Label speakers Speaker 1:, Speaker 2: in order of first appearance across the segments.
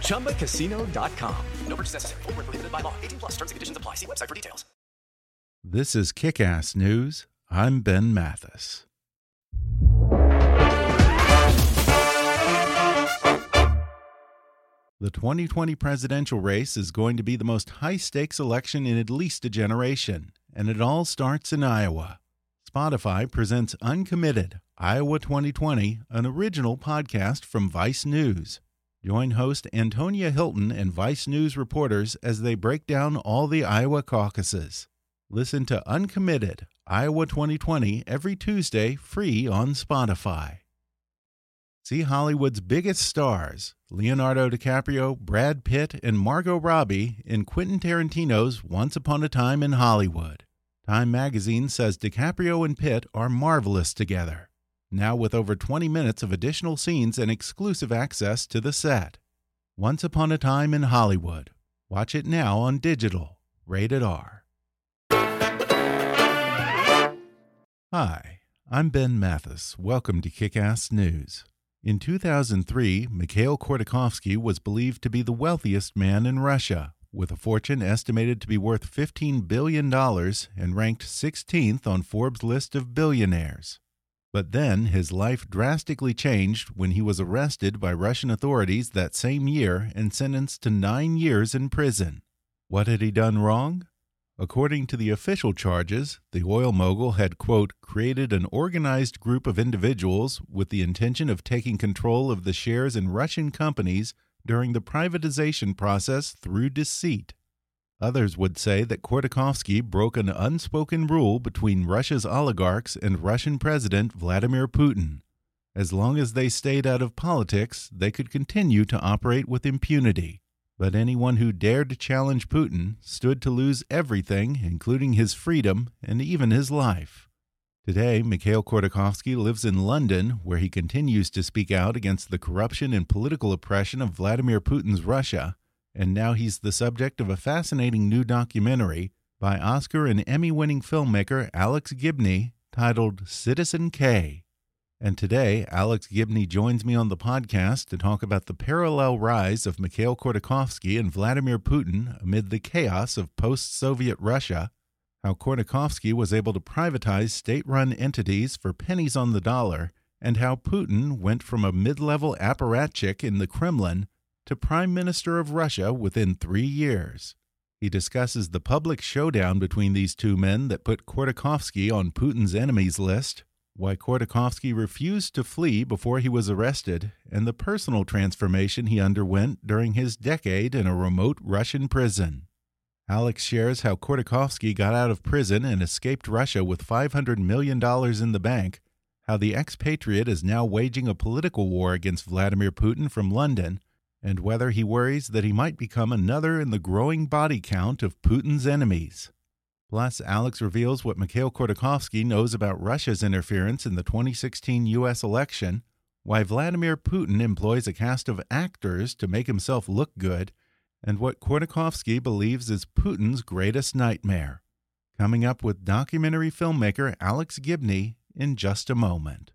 Speaker 1: ChumbaCasino.com. No purchase necessary. Full prohibited by law. 18 plus terms and conditions apply. See website for details.
Speaker 2: This is Kick Ass News. I'm Ben Mathis. The 2020 presidential race is going to be the most high stakes election in at least a generation, and it all starts in Iowa. Spotify presents Uncommitted Iowa 2020, an original podcast from Vice News. Join host Antonia Hilton and Vice News reporters as they break down all the Iowa caucuses. Listen to Uncommitted Iowa 2020 every Tuesday, free on Spotify. See Hollywood's biggest stars, Leonardo DiCaprio, Brad Pitt, and Margot Robbie, in Quentin Tarantino's Once Upon a Time in Hollywood. Time magazine says DiCaprio and Pitt are marvelous together. Now, with over 20 minutes of additional scenes and exclusive access to the set. Once Upon a Time in Hollywood. Watch it now on digital. Rated R. Hi, I'm Ben Mathis. Welcome to Kick Ass News. In 2003, Mikhail Khodorkovsky was believed to be the wealthiest man in Russia, with a fortune estimated to be worth $15 billion and ranked 16th on Forbes' list of billionaires. But then his life drastically changed when he was arrested by Russian authorities that same year and sentenced to nine years in prison. What had he done wrong? According to the official charges, the oil mogul had, quote, created an organized group of individuals with the intention of taking control of the shares in Russian companies during the privatization process through deceit. Others would say that Khodorkovsky broke an unspoken rule between Russia's oligarchs and Russian President Vladimir Putin. As long as they stayed out of politics, they could continue to operate with impunity. But anyone who dared to challenge Putin stood to lose everything, including his freedom and even his life. Today, Mikhail Khodorkovsky lives in London, where he continues to speak out against the corruption and political oppression of Vladimir Putin's Russia, and now he's the subject of a fascinating new documentary by Oscar and Emmy winning filmmaker Alex Gibney titled Citizen K. And today, Alex Gibney joins me on the podcast to talk about the parallel rise of Mikhail Khodorkovsky and Vladimir Putin amid the chaos of post Soviet Russia, how Khodorkovsky was able to privatize state run entities for pennies on the dollar, and how Putin went from a mid level apparatchik in the Kremlin to Prime Minister of Russia within three years. He discusses the public showdown between these two men that put Khodorkovsky on Putin's enemies list why Khodorkovsky refused to flee before he was arrested, and the personal transformation he underwent during his decade in a remote Russian prison. Alex shares how Khodorkovsky got out of prison and escaped Russia with $500 million in the bank, how the expatriate is now waging a political war against Vladimir Putin from London, and whether he worries that he might become another in the growing body count of Putin's enemies. Plus, Alex reveals what Mikhail Khodorkovsky knows about Russia's interference in the 2016 U.S. election, why Vladimir Putin employs a cast of actors to make himself look good, and what Khodorkovsky believes is Putin's greatest nightmare. Coming up with documentary filmmaker Alex Gibney in just a moment.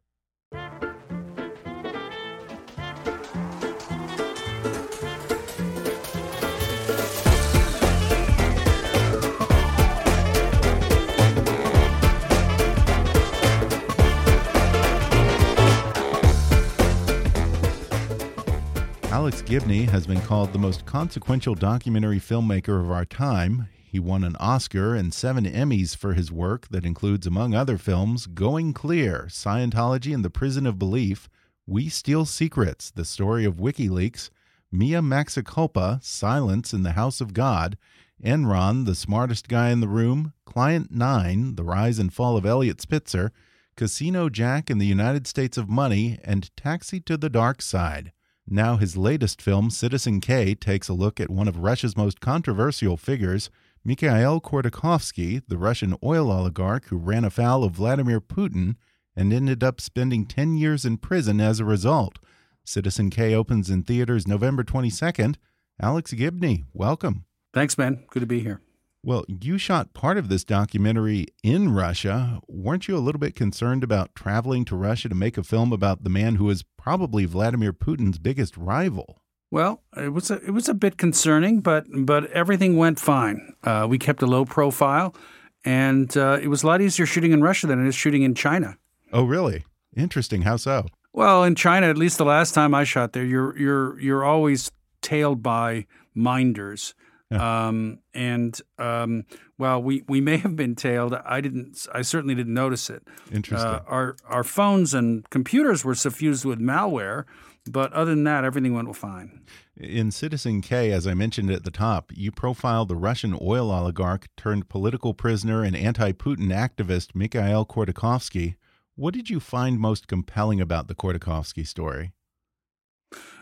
Speaker 2: Alex Gibney has been called the most consequential documentary filmmaker of our time. He won an Oscar and seven Emmys for his work that includes, among other films, Going Clear, Scientology and the Prison of Belief, We Steal Secrets, the story of WikiLeaks, Mea Maxima Culpa, Silence in the House of God, Enron, The Smartest Guy in the Room, Client 9, The Rise and Fall of Eliot Spitzer, Casino Jack in the United States of Money, and Taxi to the Dark Side. Now, his latest film, Citizen K, takes a look at one of Russia's most controversial figures, Mikhail Khodorkovsky, the Russian oil oligarch who ran afoul of Vladimir Putin and ended up spending 10 years in prison as a result. Citizen K opens in theaters November 22nd. Alex Gibney, welcome.
Speaker 3: Thanks, man. Good to be here.
Speaker 2: Well, you shot part of this documentary in Russia. Weren't you a little bit concerned about traveling to Russia to make a film about the man who is probably Vladimir Putin's biggest rival?
Speaker 3: Well, it was a, it was a bit concerning, but but everything went fine. Uh, we kept a low profile, and uh, it was a lot easier shooting in Russia than it is shooting in China.
Speaker 2: Oh, really? Interesting. How so?
Speaker 3: Well, in China, at least the last time I shot there, you're you're you're always tailed by minders. Um, and um, well, we, we may have been tailed. I didn't. I certainly didn't notice it.
Speaker 2: Interesting.
Speaker 3: Uh, our our phones and computers were suffused with malware, but other than that, everything went fine.
Speaker 2: In Citizen K, as I mentioned at the top, you profile the Russian oil oligarch turned political prisoner and anti-Putin activist Mikhail Khodorkovsky. What did you find most compelling about the Khodorkovsky story?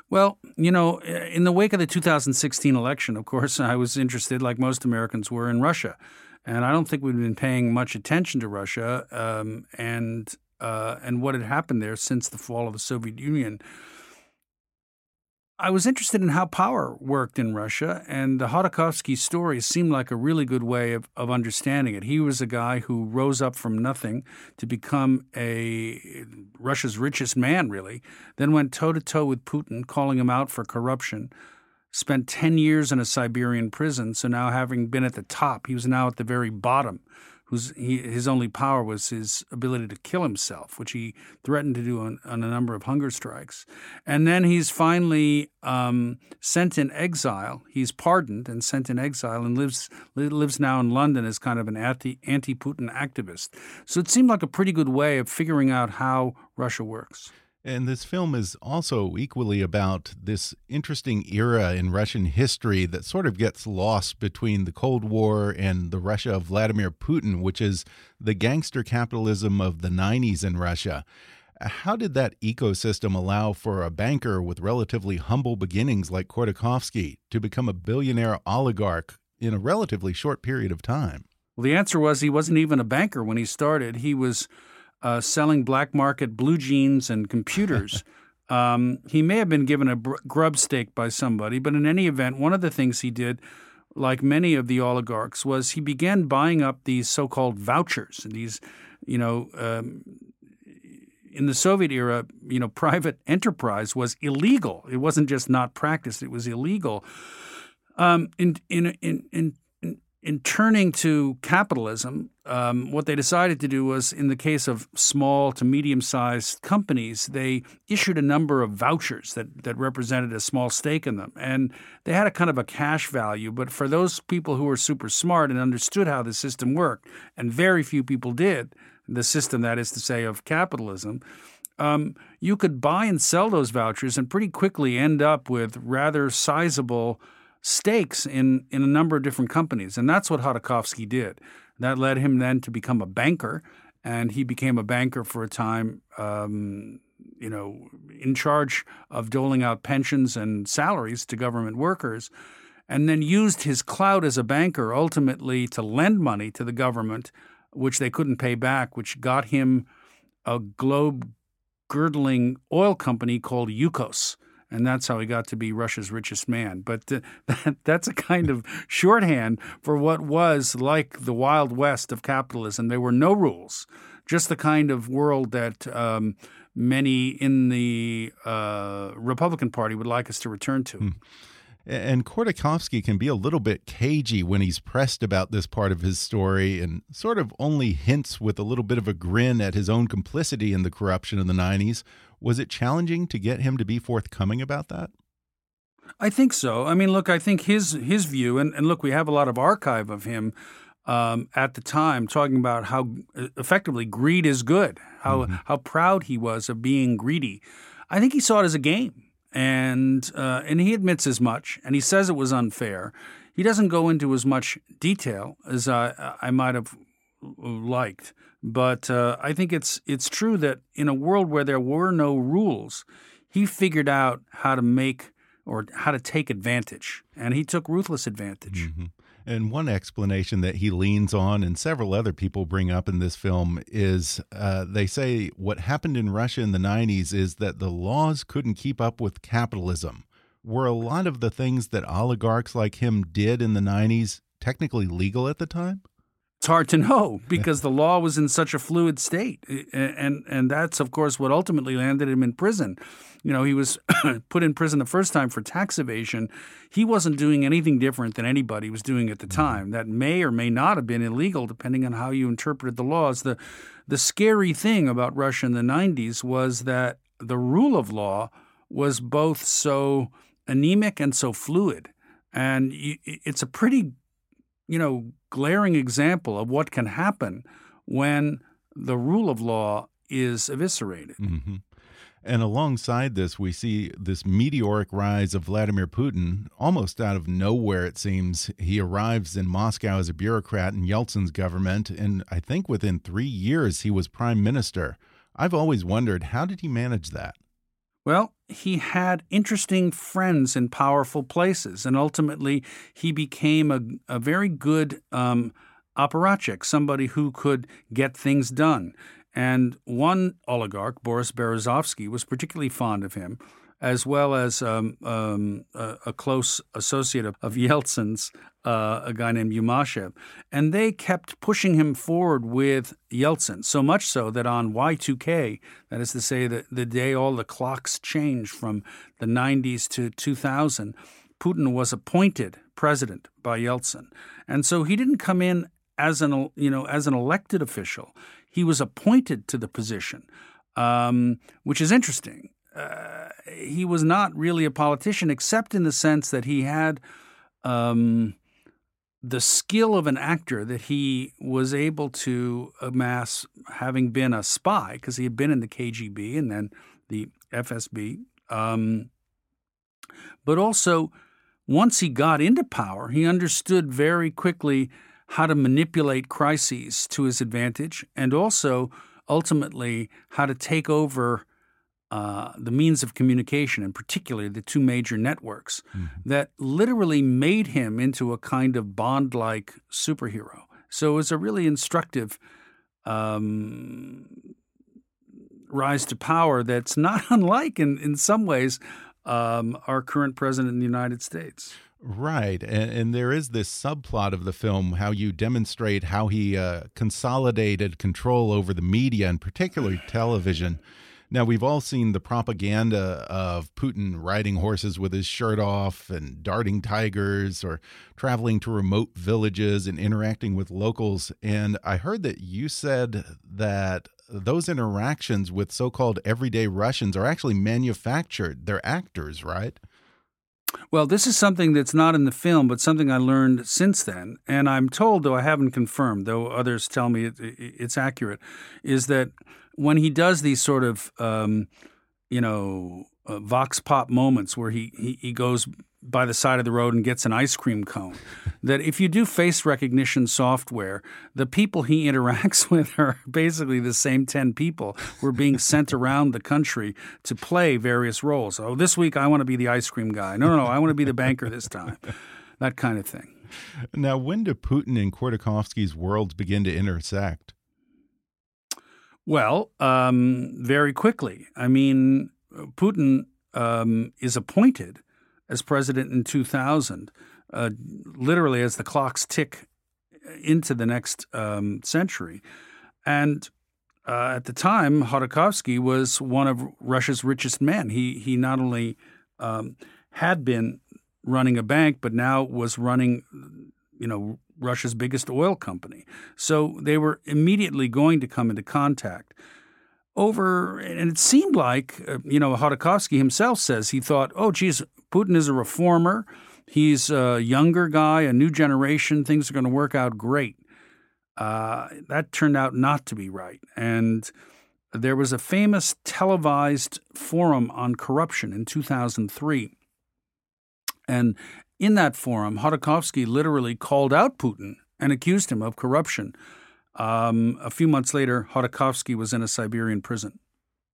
Speaker 3: Well, you know, in the wake of the 2016 election, of course, I was interested, like most Americans were, in Russia. And I don't think we've been paying much attention to Russia um, and uh, and what had happened there since the fall of the Soviet Union. I was interested in how power worked in Russia, and the Khodorkovsky story seemed like a really good way of, of understanding it. He was a guy who rose up from nothing to become a Russia's richest man, really, then went toe to toe with Putin, calling him out for corruption. Spent 10 years in a Siberian prison, so now having been at the top, he was now at the very bottom whose his only power was his ability to kill himself, which he threatened to do on, on a number of hunger strikes. And then he's finally um, sent in exile. He's pardoned and sent in exile and lives lives now in London as kind of an anti Putin activist. So it seemed like a pretty good way of figuring out how Russia works.
Speaker 2: And this film is also equally about this interesting era in Russian history that sort of gets lost between the Cold War and the Russia of Vladimir Putin, which is the gangster capitalism of the 90s in Russia. How did that ecosystem allow for a banker with relatively humble beginnings like Khodorkovsky to become a billionaire oligarch in a relatively short period of time?
Speaker 3: Well, the answer was he wasn't even a banker when he started. He was uh, selling black market blue jeans and computers. um, he may have been given a grub stake by somebody, but in any event, one of the things he did, like many of the oligarchs, was he began buying up these so-called vouchers. These, you know, um, in the Soviet era, you know, private enterprise was illegal. It wasn't just not practiced; it was illegal. Um, in, in in in in turning to capitalism, um, what they decided to do was, in the case of small to medium sized companies, they issued a number of vouchers that, that represented a small stake in them. And they had a kind of a cash value. But for those people who were super smart and understood how the system worked, and very few people did, the system, that is to say, of capitalism, um, you could buy and sell those vouchers and pretty quickly end up with rather sizable stakes in, in a number of different companies. And that's what Khodorkovsky did. That led him then to become a banker. And he became a banker for a time, um, you know, in charge of doling out pensions and salaries to government workers. And then used his clout as a banker ultimately to lend money to the government, which they couldn't pay back, which got him a globe girdling oil company called Yukos and that's how he got to be Russia's richest man. But that, that's a kind of shorthand for what was like the Wild West of capitalism. There were no rules, just the kind of world that um, many in the uh, Republican Party would like us to return to. Hmm.
Speaker 2: And Khodorkovsky can be a little bit cagey when he's pressed about this part of his story and sort of only hints with a little bit of a grin at his own complicity in the corruption of the 90s. Was it challenging to get him to be forthcoming about that?
Speaker 3: I think so. I mean, look, I think his his view, and, and look, we have a lot of archive of him um, at the time talking about how uh, effectively greed is good, how mm-hmm. how proud he was of being greedy. I think he saw it as a game, and uh, and he admits as much, and he says it was unfair. He doesn't go into as much detail as I I might have liked, but uh, I think it's it's true that in a world where there were no rules, he figured out how to make or how to take advantage, and he took ruthless advantage.
Speaker 2: Mm-hmm. And one explanation that he leans on, and several other people bring up in this film, is uh, they say what happened in Russia in the 90s is that the laws couldn't keep up with capitalism. Were a lot of the things that oligarchs like him did in the 90s technically legal at the time?
Speaker 3: It's hard to know because the law was in such a fluid state, and and that's of course what ultimately landed him in prison. You know, he was put in prison the first time for tax evasion. He wasn't doing anything different than anybody was doing at the mm-hmm. time. That may or may not have been illegal, depending on how you interpreted the laws. the The scary thing about Russia in the '90s was that the rule of law was both so anemic and so fluid, and it's a pretty you know, glaring example of what can happen when the rule of law is eviscerated.
Speaker 2: Mm-hmm. And alongside this, we see this meteoric rise of Vladimir Putin almost out of nowhere, it seems. He arrives in Moscow as a bureaucrat in Yeltsin's government, and I think within three years he was prime minister. I've always wondered how did he manage that?
Speaker 3: Well, he had interesting friends in powerful places, and ultimately he became a, a very good um, apparatchik, somebody who could get things done. And one oligarch, Boris Berezovsky, was particularly fond of him as well as um, um, a, a, close associate of, of Yeltsin's, uh, a guy named Yumashev. And they kept pushing him forward with Yeltsin, so much so that on Y2K, that is to say, the, the day all the clocks changed from the 90s to 2000, Putin was appointed president by Yeltsin. And so he didn't come in as an, you know, as an elected official. He was appointed to the position, um, which is interesting uh, he was not really a politician, except in the sense that he had um, the skill of an actor that he was able to amass, having been a spy, because he had been in the KGB and then the FSB. Um, but also, once he got into power, he understood very quickly how to manipulate crises to his advantage and also ultimately how to take over uh, the means of communication, and particularly the two major networks, mm-hmm. that literally made him into a kind of Bond like superhero. So it was a really instructive um, rise to power that's not unlike, in, in some ways, um, our current president in the United States.
Speaker 2: Right. And, and, there is this subplot of the film how you demonstrate how he uh, consolidated control over the media and particularly television. Now, we've all seen the propaganda of Putin riding horses with his shirt off and darting tigers or traveling to remote villages and interacting with locals. And I heard that you said that those interactions with so called everyday Russians are actually manufactured. They're actors, right?
Speaker 3: Well, this is something that's not in the film, but something I learned since then. And I'm told, though I haven't confirmed, though others tell me it, it's accurate, is that when he does these sort of, um, you know, uh, vox pop moments where he, he, he goes by the side of the road and gets an ice cream cone. that if you do face recognition software, the people he interacts with are basically the same 10 people who are being sent around the country to play various roles. Oh, this week I want to be the ice cream guy. No, no, no, I want to be the banker this time. That kind of thing.
Speaker 2: Now, when do Putin and Khodorkovsky's worlds begin to intersect?
Speaker 3: Well, um, very quickly. I mean, Putin um, is appointed as president in 2000, uh, literally as the clocks tick into the next um, century. And uh, at the time, Khodorkovsky was one of Russia's richest men. He he not only um, had been running a bank, but now was running, you know, Russia's biggest oil company. So they were immediately going to come into contact. Over, and it seemed like, uh, you know, Khodorkovsky himself says he thought, oh, geez, Putin is a reformer. He's a younger guy, a new generation. Things are going to work out great. Uh, that turned out not to be right. And there was a famous televised forum on corruption in 2003. And in that forum, Khodorkovsky literally called out Putin and accused him of corruption. Um, a few months later, Khodorkovsky was in a Siberian prison.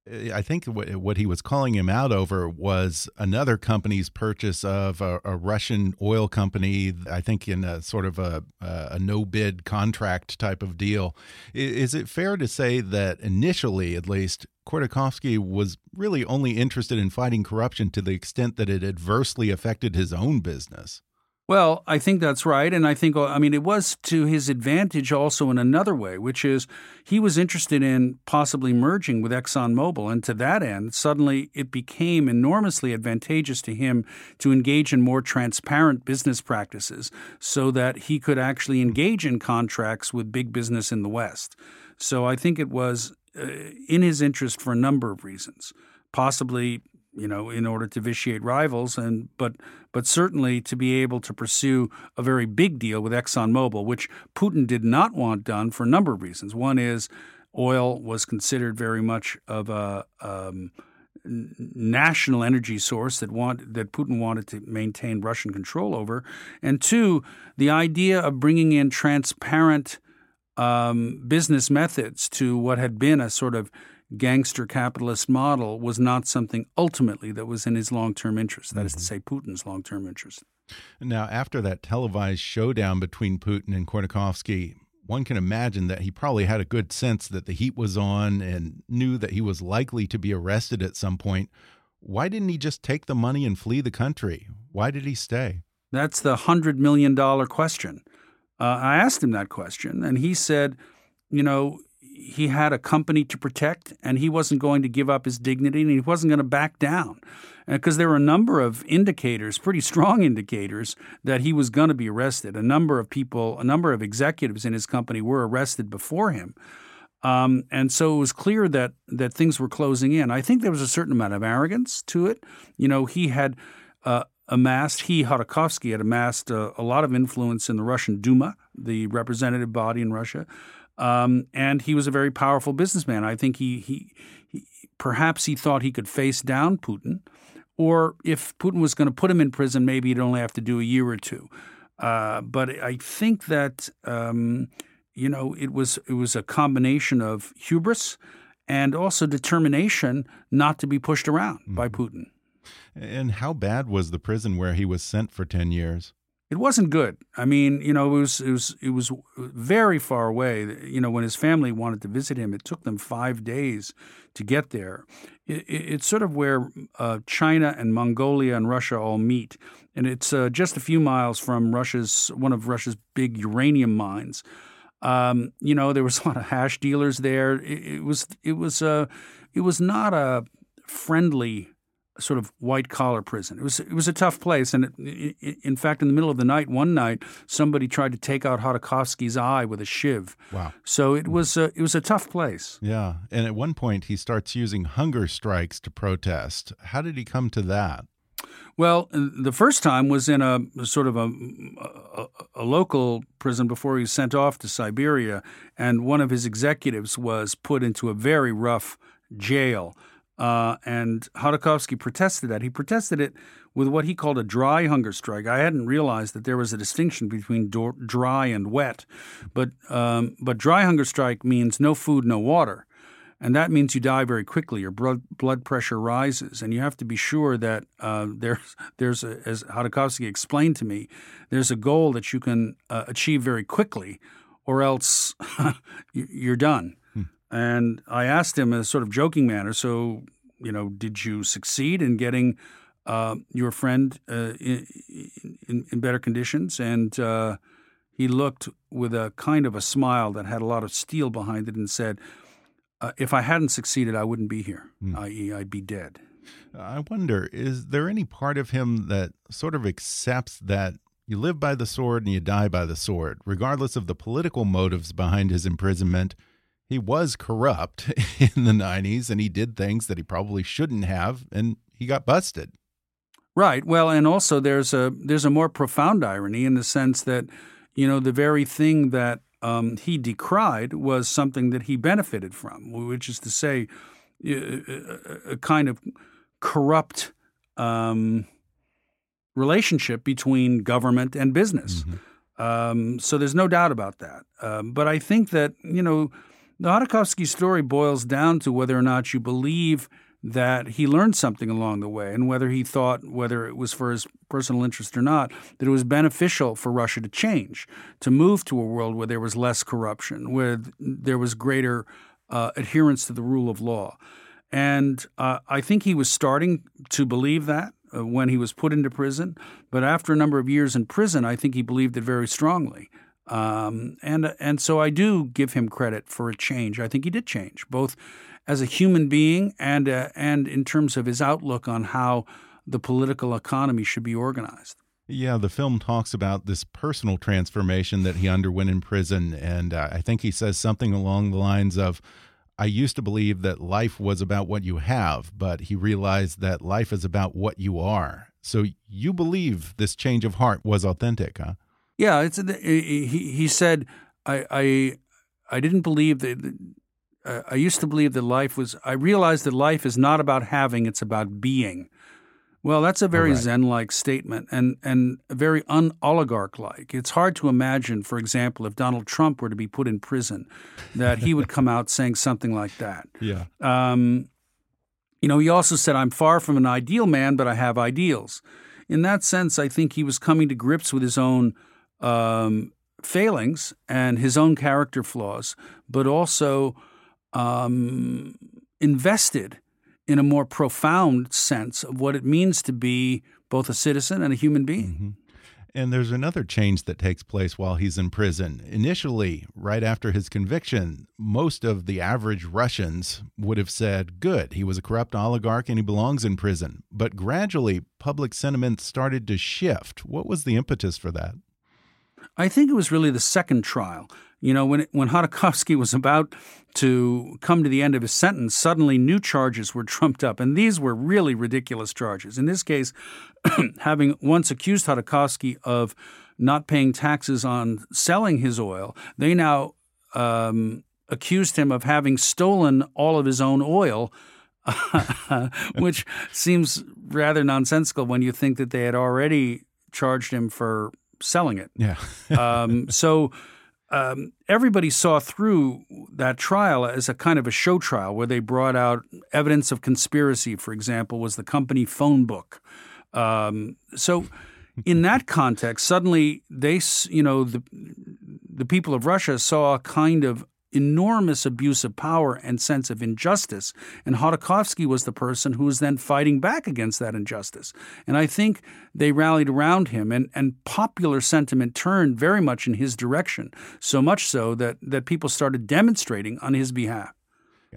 Speaker 2: Eh, I think what he was calling him out over was another company's purchase of a, a Russian oil company. I think in a sort of a, a no bid contract type of deal. Is it fair to say that initially, at least, Khodorkovsky was really only interested in fighting corruption to the extent that it adversely affected his own business?
Speaker 3: Well, I think that's right. And I think, I mean, it was to his advantage also in another way, which is he was interested in possibly merging with ExxonMobil. And to that end, suddenly it became enormously advantageous to him to engage in more transparent business practices so that he could actually engage in contracts with big business in the West. So I think it was uh, in his interest for a number of reasons. Possibly you know, in order to vitiate rivals, and but but certainly to be able to pursue a very big deal with ExxonMobil, which Putin did not want done for a number of reasons. One is oil was considered very much of a um, national energy source that want that Putin wanted to maintain Russian control over, and two, the idea of bringing in transparent um, business methods to what had been a sort of gangster capitalist model was not something ultimately that was in his long term interest. That mm -hmm. is to mm-hmm. say, Putin's long term interest.
Speaker 2: Now, after that televised showdown between Putin and Khodorkovsky, one can imagine that he probably had a good sense that the heat was on and knew that he was likely to be arrested at some point. Why didn't he just take the money and flee the country? Why did he stay?
Speaker 3: That's the $100 million question. Uh, I asked him that question, and he said, you know, he had a company to protect and he wasn't going to give up his dignity and he wasn't going to back down. Because there were a number of indicators pretty strong indicators that he was going to be arrested. A number of people a number of executives in his company were arrested before him. Um, and so it was clear that that things were closing in. I think there was a certain amount of arrogance to it. You know he had uh, amassed, he, Khodorkovsky, had amassed a, lot of influence in the Russian Duma, the representative body in Russia. Um, and he was a very powerful businessman. I think he, he, he perhaps he thought he could face down Putin, or if Putin was going to put him in prison, maybe he'd only have to do a year or two. Uh, but I think that um, you know it was it was a combination of hubris and also determination not to be pushed around mm-hmm. by Putin.
Speaker 2: And how bad was the prison where he was sent for ten years?
Speaker 3: It wasn't good. I mean, you know, it was it was it was very far away. You know, when his family wanted to visit him, it took them five days to get there. It, it, it's sort of where uh, China and Mongolia and Russia all meet, and it's uh, just a few miles from Russia's one of Russia's big uranium mines. Um, you know, there was a lot of hash dealers there. It, it was it was uh, it was not a friendly sort of white collar prison. It was it was a tough place, and it, it, in fact, in the middle of the night, one night, somebody tried to take out Khodorkovsky's eye with a shiv.
Speaker 2: Wow!
Speaker 3: So it was a, it was a tough place.
Speaker 2: Yeah, and at one point he starts using hunger strikes to protest. How did he come to that?
Speaker 3: Well, the first time was in a sort of a, a, a, local prison before he was sent off to Siberia, and one of his executives was put into a very rough jail uh, and Khodorkovsky protested that. He protested it with what he called a dry hunger strike. I hadn't realized that there was a distinction between do- dry and wet, but um, but dry hunger strike means no food, no water, and that means you die very quickly. Your blood blood pressure rises, and you have to be sure that uh, there's there's a, as Khodorkovsky explained to me, there's a goal that you can uh, achieve very quickly, or else you're done. And I asked him in a sort of joking manner, so, you know, did you succeed in getting uh, your friend uh, in, in, in, better conditions? And uh, he looked with a kind of a smile that had a lot of steel behind it and said, uh, if I hadn't succeeded, I wouldn't be here, mm. i.e., I'd be dead.
Speaker 2: I wonder, is there any part of him that sort of accepts that you live by the sword and you die by the sword, regardless of the political motives behind his imprisonment? He was corrupt in the 90s and he did things that he probably shouldn't have and he got busted.
Speaker 3: Right. Well, and also there's a there's a more profound irony in the sense that you know the very thing that um, he decried was something that he benefited from, which is to say, a, kind of corrupt um, relationship between government and business. Mm-hmm. Um, so there's no doubt about that. Um, but I think that you know the Khodorkovsky story boils down to whether or not you believe that he learned something along the way and whether he thought, whether it was for his personal interest or not, that it was beneficial for Russia to change, to move to a world where there was less corruption, where there was greater uh, adherence to the rule of law. And uh, I think he was starting to believe that uh, when he was put into prison. But after a number of years in prison, I think he believed it very strongly. Um, and and so I do give him credit for a change. I think he did change, both as a human being and uh, and in terms of his outlook on how the political economy should be organized.
Speaker 2: Yeah, the film talks about this personal transformation that he underwent in prison, and uh, I think he says something along the lines of. I used to believe that life was about what you have, but he realized that life is about what you are. So you believe this change of heart was authentic, huh?
Speaker 3: Yeah, it's he. He said, "I, I, I didn't believe that I used to believe that life was, I realized that life is not about having, it's about being. Well, that's a very right. Zen like statement and, and very un oligarch like. It's hard to imagine, for example, if Donald Trump were to be put in prison, that he would come out saying something like that.
Speaker 2: Yeah. Um,
Speaker 3: you know, he also said, I'm far from an ideal man, but I have ideals. In that sense, I think he was coming to grips with his own um, failings and his own character flaws, but also um, invested in a more profound sense of what it means to be both a citizen and a human being. Mm -hmm.
Speaker 2: And there's another change that takes place while he's in prison. Initially, right after his conviction, most of the average Russians would have said, good, he was a corrupt oligarch and he belongs in prison. But gradually, public sentiment started to shift. What was the impetus for that?
Speaker 3: I think it was really the second trial. You know, when when Khodorkovsky was about to come to the end of his sentence, suddenly new charges were trumped up, and these were really ridiculous charges. In this case, having once accused Khodorkovsky of not paying taxes on selling his oil, they now um, accused him of having stolen all of his own oil. which seems rather nonsensical when you think that they had already charged him for selling it.
Speaker 2: Yeah.
Speaker 3: um, so um, everybody saw through that trial as a kind of a show trial where they brought out evidence of conspiracy. For example, was the company phone book. Um, so, in that context, suddenly they, you know, the the people of Russia saw a kind of enormous abuse of power and sense of injustice. And Khodorkovsky was the person who was then fighting back against that injustice. And I think they rallied around him, and, and popular sentiment turned very much in his direction, so much so that, that people started demonstrating on his behalf.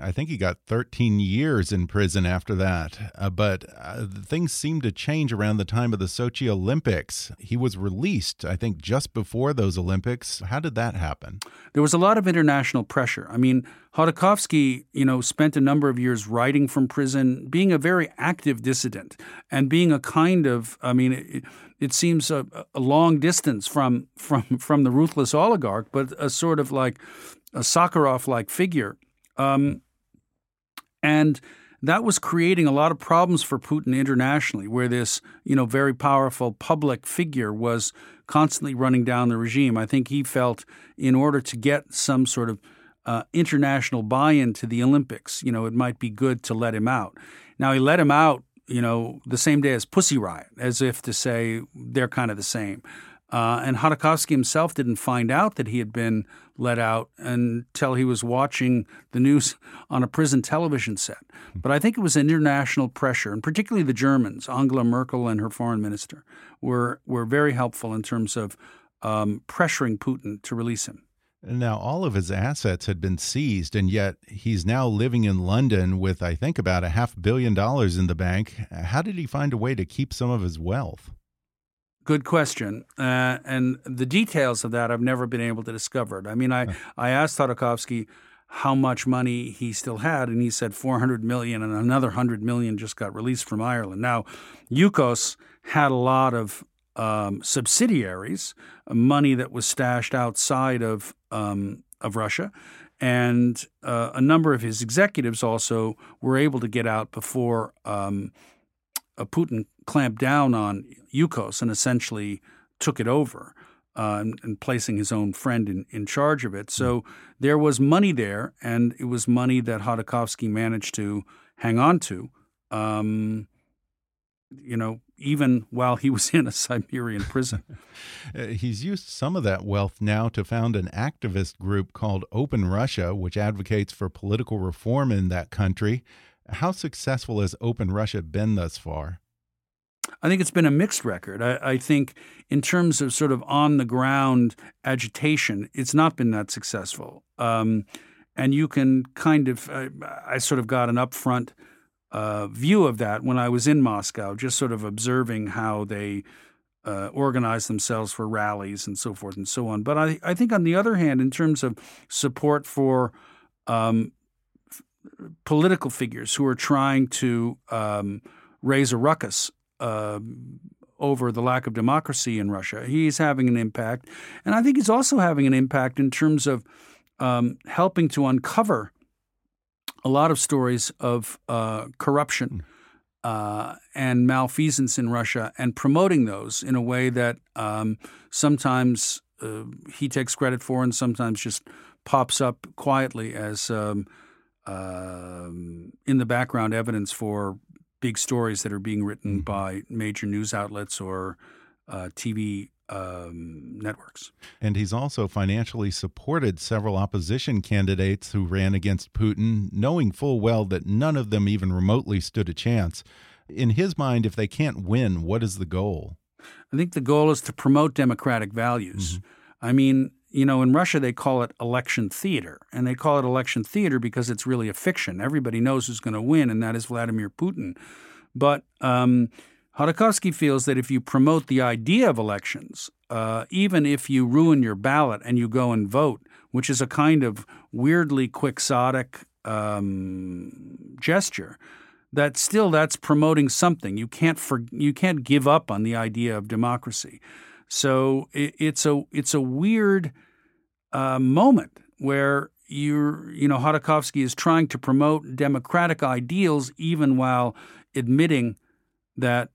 Speaker 2: I think he got 13 years in prison after that. Uh, but uh, things seemed to change around the time of the Sochi Olympics. He was released, I think, just before those Olympics. How did that happen?
Speaker 3: There was a lot of international pressure. I mean, Khodorkovsky, you know, spent a number of years writing from prison, being a very active dissident, and being a kind of, I mean, it, it seems a, a long distance from from from the ruthless oligarch, but a sort of like a Sakharov-like figure. Um, and that was creating a lot of problems for Putin internationally, where this, you know, very powerful public figure was constantly running down the regime. I think he felt in order to get some sort of uh, international buy-in to the Olympics, you know, it might be good to let him out. Now he let him out, you know, the same day as Pussy Riot, as if to say they're kind of the same. Uh, and Khodorkovsky himself didn't find out that he had been let out until he was watching the news on a prison television set. But I think it was international pressure, and particularly the Germans, Angela Merkel and her foreign minister, were, were very helpful in terms of um, pressuring Putin to release him.
Speaker 2: Now, all of his assets had been seized, and yet he's now living in London with, I think, about a half billion dollars in the bank. How did he find a way to keep some of his wealth?
Speaker 3: Good question. Uh, and the details of that I've never been able to discover. It. I mean, I, I asked Khodorkovsky, how much money he still had, and he said 400 million, and another 100 million just got released from Ireland. Now, Yukos had a lot of um, subsidiaries, money that was stashed outside of um, of Russia, and uh, a number of his executives also were able to get out before um, Putin clamped down on Yukos and essentially took it over. Uh, and, and, placing his own friend in, in charge of it. So there was money there, and it was money that Khodorkovsky managed to hang on to. Um, you know, even while he was in a Siberian prison.
Speaker 2: Uh, he's used some of that wealth now to found an activist group called Open Russia, which advocates for political reform in that country. How successful has Open Russia been thus far?
Speaker 3: I think it's been a mixed record. I, I, think, in terms of sort of on the ground agitation, it's not been that successful. Um, and you can kind of, I, I, sort of got an upfront uh, view of that when I was in Moscow, just sort of observing how they uh, organize themselves for rallies and so forth and so on. But I, I think, on the other hand, in terms of support for um, f- political figures who are trying to um, raise a ruckus uh, over the lack of democracy in Russia. He's having an impact. And I think he's also having an impact in terms of um, helping to uncover a lot of stories of uh, corruption uh, and malfeasance in Russia and promoting those in a way that um, sometimes uh, he takes credit for and sometimes just pops up quietly as um, um in the background evidence for big stories that are being written mm-hmm. by major news outlets or uh, TV um, networks.
Speaker 2: And he's also financially supported several opposition candidates who ran against Putin, knowing full well that none of them even remotely stood a chance. In his mind, if they can't win, what is the goal?
Speaker 3: I think the goal is to promote democratic values. Mm -hmm. I mean, you know, in Russia they call it election theater, and they call it election theater because it's really a fiction. Everybody knows who's going to win, and that is Vladimir Putin. But um, feels that if you promote the idea of elections, uh, even if you ruin your ballot and you go and vote, which is a kind of weirdly quixotic um, gesture, that still that's promoting something. You can't for, you can't give up on the idea of democracy. So it, it's a it's a weird uh, moment where you're, you know, Khodorkovsky is trying to promote democratic ideals even while admitting that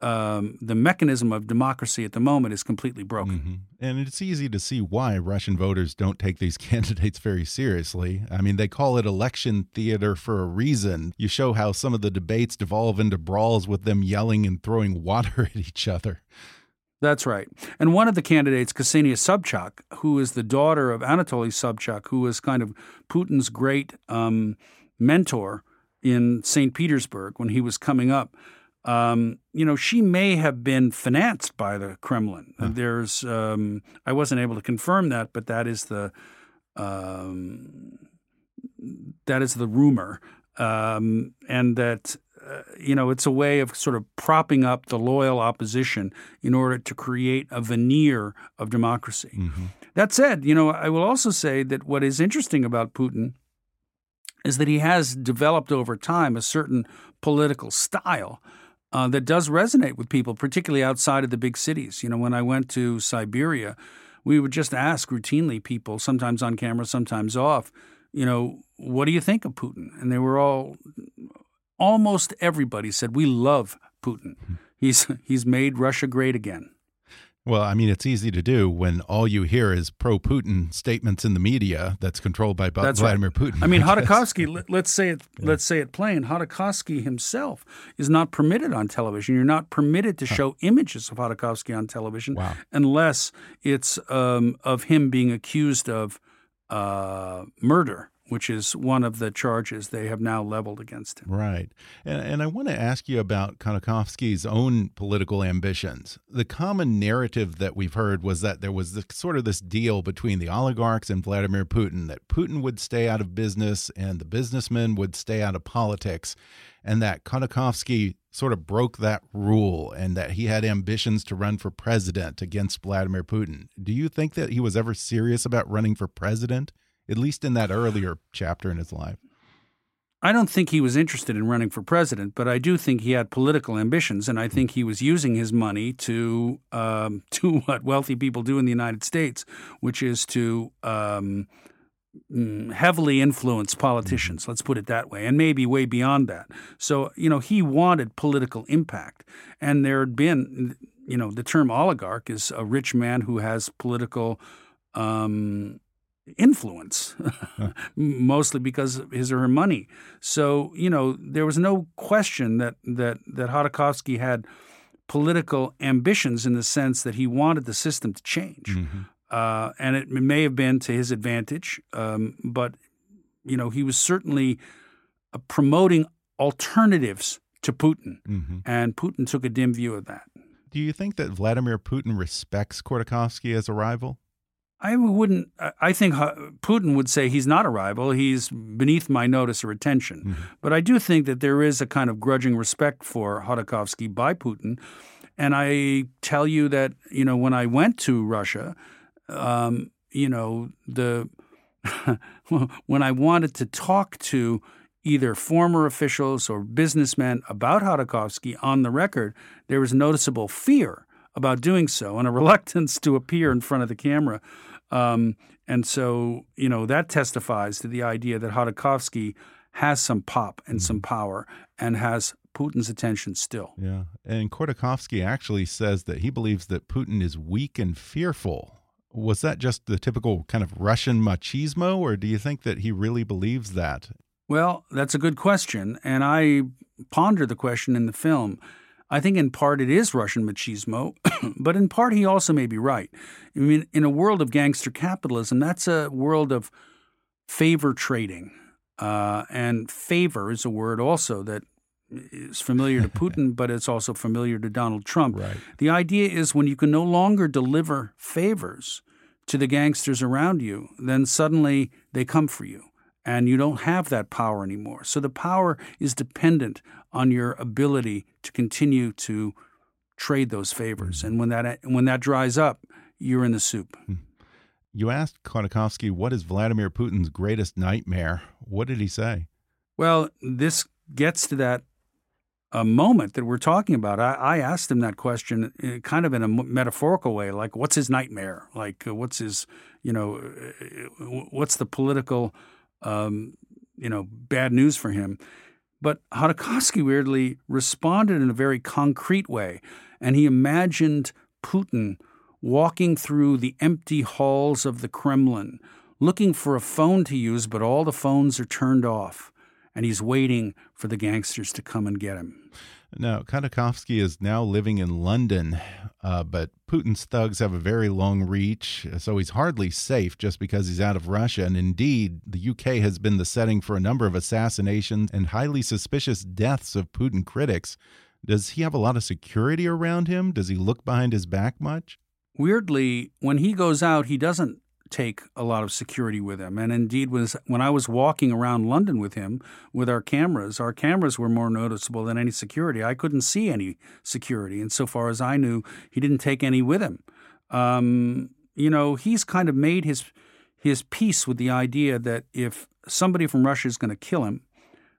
Speaker 3: um, the mechanism of democracy at the moment is completely broken. Mm -hmm.
Speaker 2: And it's easy to see why Russian voters don't take these candidates very seriously. I mean, they call it election theater for a reason. You show how some of the debates devolve into brawls with them yelling and throwing water at each other.
Speaker 3: That's right. And one of the candidates, Ksenia Sobchak, who is the daughter of Anatoly Sobchak, who was kind of Putin's great um, mentor in St. Petersburg when he was coming up, um, you know, she may have been financed by the Kremlin. Huh. There's, um, I wasn't able to confirm that, but that is the, um, that is the rumor, um, and that uh, you know, it's a way of sort of propping up the loyal opposition in order to create a veneer of democracy. Mm-hmm. That said, you know, I will also say that what is interesting about Putin is that he has developed over time a certain political style uh, that does resonate with people, particularly outside of the big cities. You know, when I went to Siberia, we would just ask routinely people, sometimes on camera, sometimes off, you know, what do you think of Putin? And they were all almost everybody said we love Putin. He's he's made Russia great again.
Speaker 2: Well, I mean, it's easy to do when all you hear is pro-Putin statements in the media that's controlled by that's Vladimir right. Putin.
Speaker 3: I mean, Khodorkovsky. let, us say it. Yeah. Let's say it plain. Khodorkovsky himself is not permitted on television. You're not permitted to show images of Khodorkovsky on television wow. unless it's um, of him being accused of uh, murder which is one of the charges they have now leveled against him.
Speaker 2: Right. And, and I want to ask you about Khodorkovsky's own political ambitions. The common narrative that we've heard was that there was this, sort of this deal between the oligarchs and Vladimir Putin that Putin would stay out of business and the businessmen would stay out of politics, and that Khodorkovsky sort of broke that rule and that he had ambitions to run for president against Vladimir Putin. Do you think that he was ever serious about running for president? At least in that earlier chapter in his life.
Speaker 3: I don't think he was interested in running for president, but I do think he had political ambitions, and I think he was using his money to um, do what wealthy people do in the United States, which is to um, mm, heavily influence politicians. Let's put it that way, and maybe way beyond that. So you know, he wanted political impact, and there had been, you know, the term oligarch is a rich man who has political. Um, influence, mostly because of his or her money. So you know there was no question that that that Khodorkovsky had political ambitions in the sense that he wanted the system to change, mm-hmm. uh, and it may have been to his advantage. Um, but you know he was certainly uh, promoting alternatives to Putin, mm-hmm. and Putin took a dim view of that.
Speaker 2: Do you think that Vladimir Putin respects Khodorkovsky as a rival?
Speaker 3: I wouldn't. I think Putin would say he's not a rival. He's beneath my notice or attention. Mm-hmm. But I do think that there is a kind of grudging respect for Khodorkovsky by Putin. And I tell you that you know when I went to Russia, um, you know the when I wanted to talk to either former officials or businessmen about Khodorkovsky on the record, there was noticeable fear about doing so and a reluctance to appear in front of the camera. Um, and so, you know, that testifies to the idea that Khodorkovsky has some pop and some mm-hmm. power and has Putin's attention still.
Speaker 2: Yeah. And Khodorkovsky actually says that he believes that Putin is weak and fearful. Was that just the typical kind of Russian machismo, or do you think that he really believes that?
Speaker 3: Well, that's a good question. And I ponder the question in the film. I think in part it is Russian machismo, but in part he also may be right. I mean, in a world of gangster capitalism, that's a world of favor trading. Uh, and favor is a word also that is familiar to Putin, but it's also familiar to Donald Trump.
Speaker 2: Right.
Speaker 3: The idea is when you can no longer deliver favors to the gangsters around you, then suddenly they come for you and you don't have that power anymore. So the power is dependent on your ability to continue to trade those favors. And when that when that dries up, you're in the soup. Hmm.
Speaker 2: You asked Khodorkovsky what is Vladimir Putin's greatest nightmare. What did he say?
Speaker 3: Well, this gets to that a uh, moment that we're talking about. I, I, asked him that question uh, kind of in a metaphorical way, like, what's his nightmare? Like, uh, what's his, you know, what's the political um, you know, bad news for him. But Khodorkovsky weirdly responded in a very concrete way, and he imagined Putin walking through the empty halls of the Kremlin, looking for a phone to use, but all the phones are turned off, and he's waiting for the gangsters to come and get him.
Speaker 2: Now, Khodorkovsky is now living in London, uh, but Putin's thugs have a very long reach, so he's hardly safe just because he's out of Russia. And indeed, the UK has been the setting for a number of assassinations and highly suspicious deaths of Putin critics. Does he have a lot of security around him? Does he look behind his back much?
Speaker 3: Weirdly, when he goes out, he doesn't take a lot of security with him. And indeed, was when I was walking around London with him with our cameras, our cameras were more noticeable than any security. I couldn't see any security, and so far as I knew, he didn't take any with him. Um, you know, he's kind of made his his peace with the idea that if somebody from Russia is going to kill him,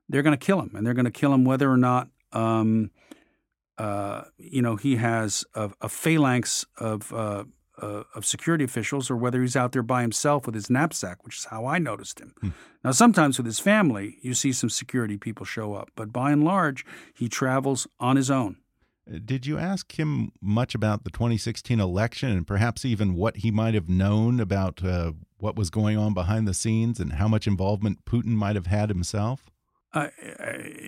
Speaker 3: they're going to kill him, and they're going to kill him whether or not. Um, uh, you know, he has a, a phalanx of uh, uh, of security officials or whether he's out there by himself with his knapsack, which is how I noticed him. Hmm. Now, sometimes with his family, you see some security people show up, but by and large, he travels on his own.
Speaker 2: Uh, did you ask him much about the 2016 election and perhaps even what he might have known about uh, what was going on behind the scenes and how much involvement Putin might have had himself?
Speaker 3: Uh,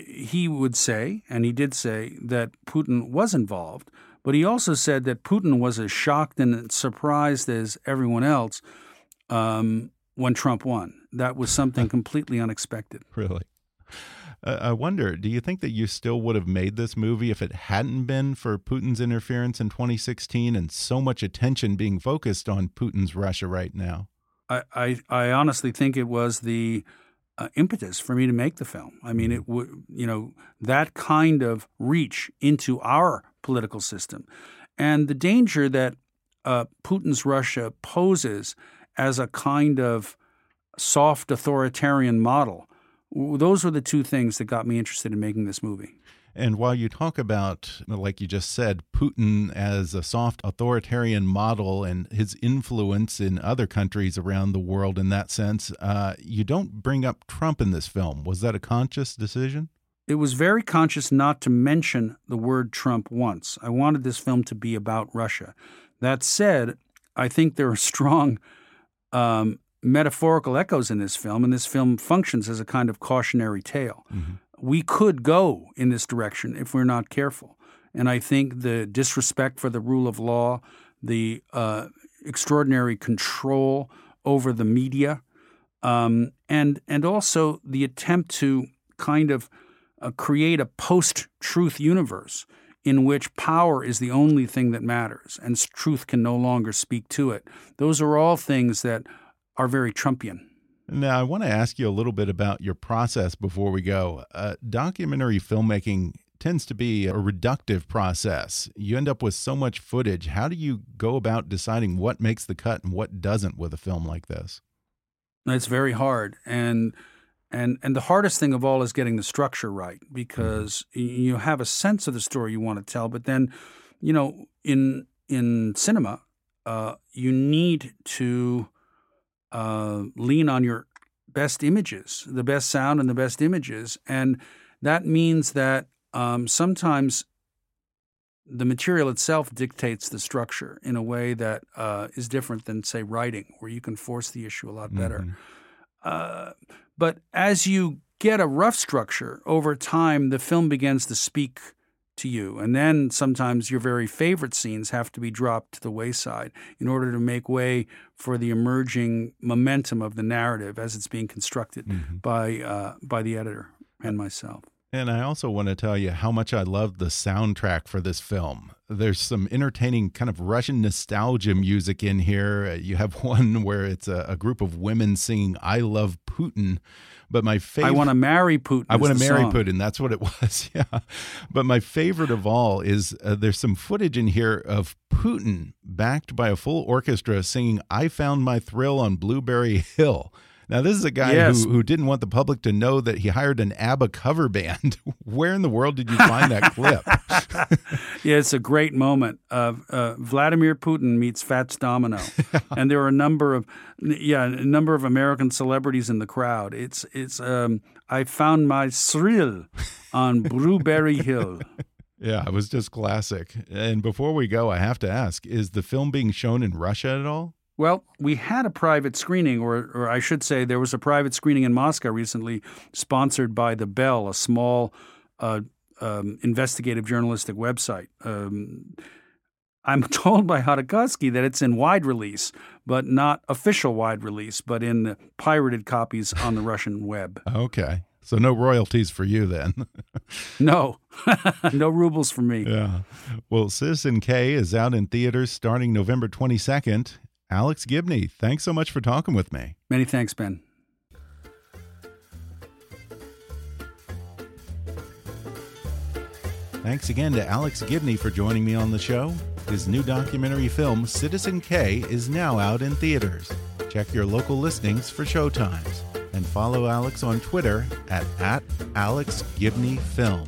Speaker 3: he would say, and he did say, that Putin was involved, but he also said that Putin was as shocked and surprised as everyone else um, when Trump won. That was something completely unexpected.
Speaker 2: Really? Uh, I wonder, do you think that you still would have made this movie if it hadn't been for Putin's interference in 2016 and so much attention being focused on Putin's Russia right now?
Speaker 3: I, I, I honestly think it was the uh, impetus for me to make the film. I mean, it mm-hmm. would, you know, that kind of reach into our political system. And the danger that uh, Putin's Russia poses as a kind of soft authoritarian model. Those were the two things that got me interested in making this movie.
Speaker 2: And while you talk about, like you just said, Putin as a soft authoritarian model and his influence in other countries around the world in that sense, uh, you don't bring up Trump in this film. Was that a conscious decision?
Speaker 3: It was very conscious not to mention the word Trump once. I wanted this film to be about Russia. That said, I think there are strong um, metaphorical echoes in this film, and this film functions as a kind of cautionary tale. Mm -hmm we could go in this direction if we're not careful. And I think the disrespect for the rule of law, the uh, extraordinary control over the media, um, and and also the attempt to kind of uh, create a post-truth universe in which power is the only thing that matters and truth can no longer speak to it. Those are all things that are very Trumpian.
Speaker 2: Now, I want to ask you a little bit about your process before we go. Uh, documentary filmmaking tends to be a reductive process. You end up with so much footage. How do you go about deciding what makes the cut and what doesn't with a film like this?
Speaker 3: It's very hard, and and and the hardest thing of all is getting the structure right because mm -hmm. you have a sense of the story you want to tell, but then, you know, in in cinema, uh, you need to uh, lean on your best images, the best sound and the best images. And that means that um, sometimes the material itself dictates the structure in a way that uh, is different than, say, writing, where you can force the issue a lot better. Mm-hmm. Uh, but as you get a rough structure over time, the film begins to speak to you. And then sometimes your very favorite scenes have to be dropped to the wayside in order to make way for the emerging momentum of the narrative as it's being constructed mm-hmm. by uh, by the editor and myself.
Speaker 2: And I also want to tell you how much I love the soundtrack for this film. There's some entertaining kind of Russian nostalgia music in here. You have one where it's a, a group of women singing "I Love Putin." But my favorite,
Speaker 3: I want to marry Putin.
Speaker 2: I want
Speaker 3: to
Speaker 2: marry
Speaker 3: song.
Speaker 2: Putin. That's what it was. Yeah. But my favorite of all is uh, there's some footage in here of Putin backed by a full orchestra singing "I Found My Thrill on Blueberry Hill." Now, this is a guy yes. who, who didn't want the public to know that he hired an ABBA cover band. Where in the world did you find that clip?
Speaker 3: yeah, it's a great moment. Uh, uh, Vladimir Putin meets Fats Domino, and there are a number of yeah, a number of American celebrities in the crowd. It's it's um, I found my thrill on Blueberry Hill.
Speaker 2: Yeah, it was just classic. And before we go, I have to ask: Is the film being shown in Russia at all?
Speaker 3: Well, we had a private screening, or, or I should say, there was a private screening in Moscow recently, sponsored by the Bell, a small uh, um, investigative journalistic website. Um, I'm told by Khodorkovsky that it's in wide release, but not official wide release, but in the pirated copies on the Russian web.
Speaker 2: Okay. So no royalties for you then.
Speaker 3: no, no rubles for me.
Speaker 2: Yeah. Well, Citizen K is out in theaters starting November 22nd. Alex Gibney, thanks so much for talking with me.
Speaker 3: Many thanks, Ben.
Speaker 2: Thanks again to Alex Gibney for joining me on the show. His new documentary film, Citizen K, is now out in theaters. Check your local listings for showtimes and follow Alex on Twitter at, at Alex Gibney Film.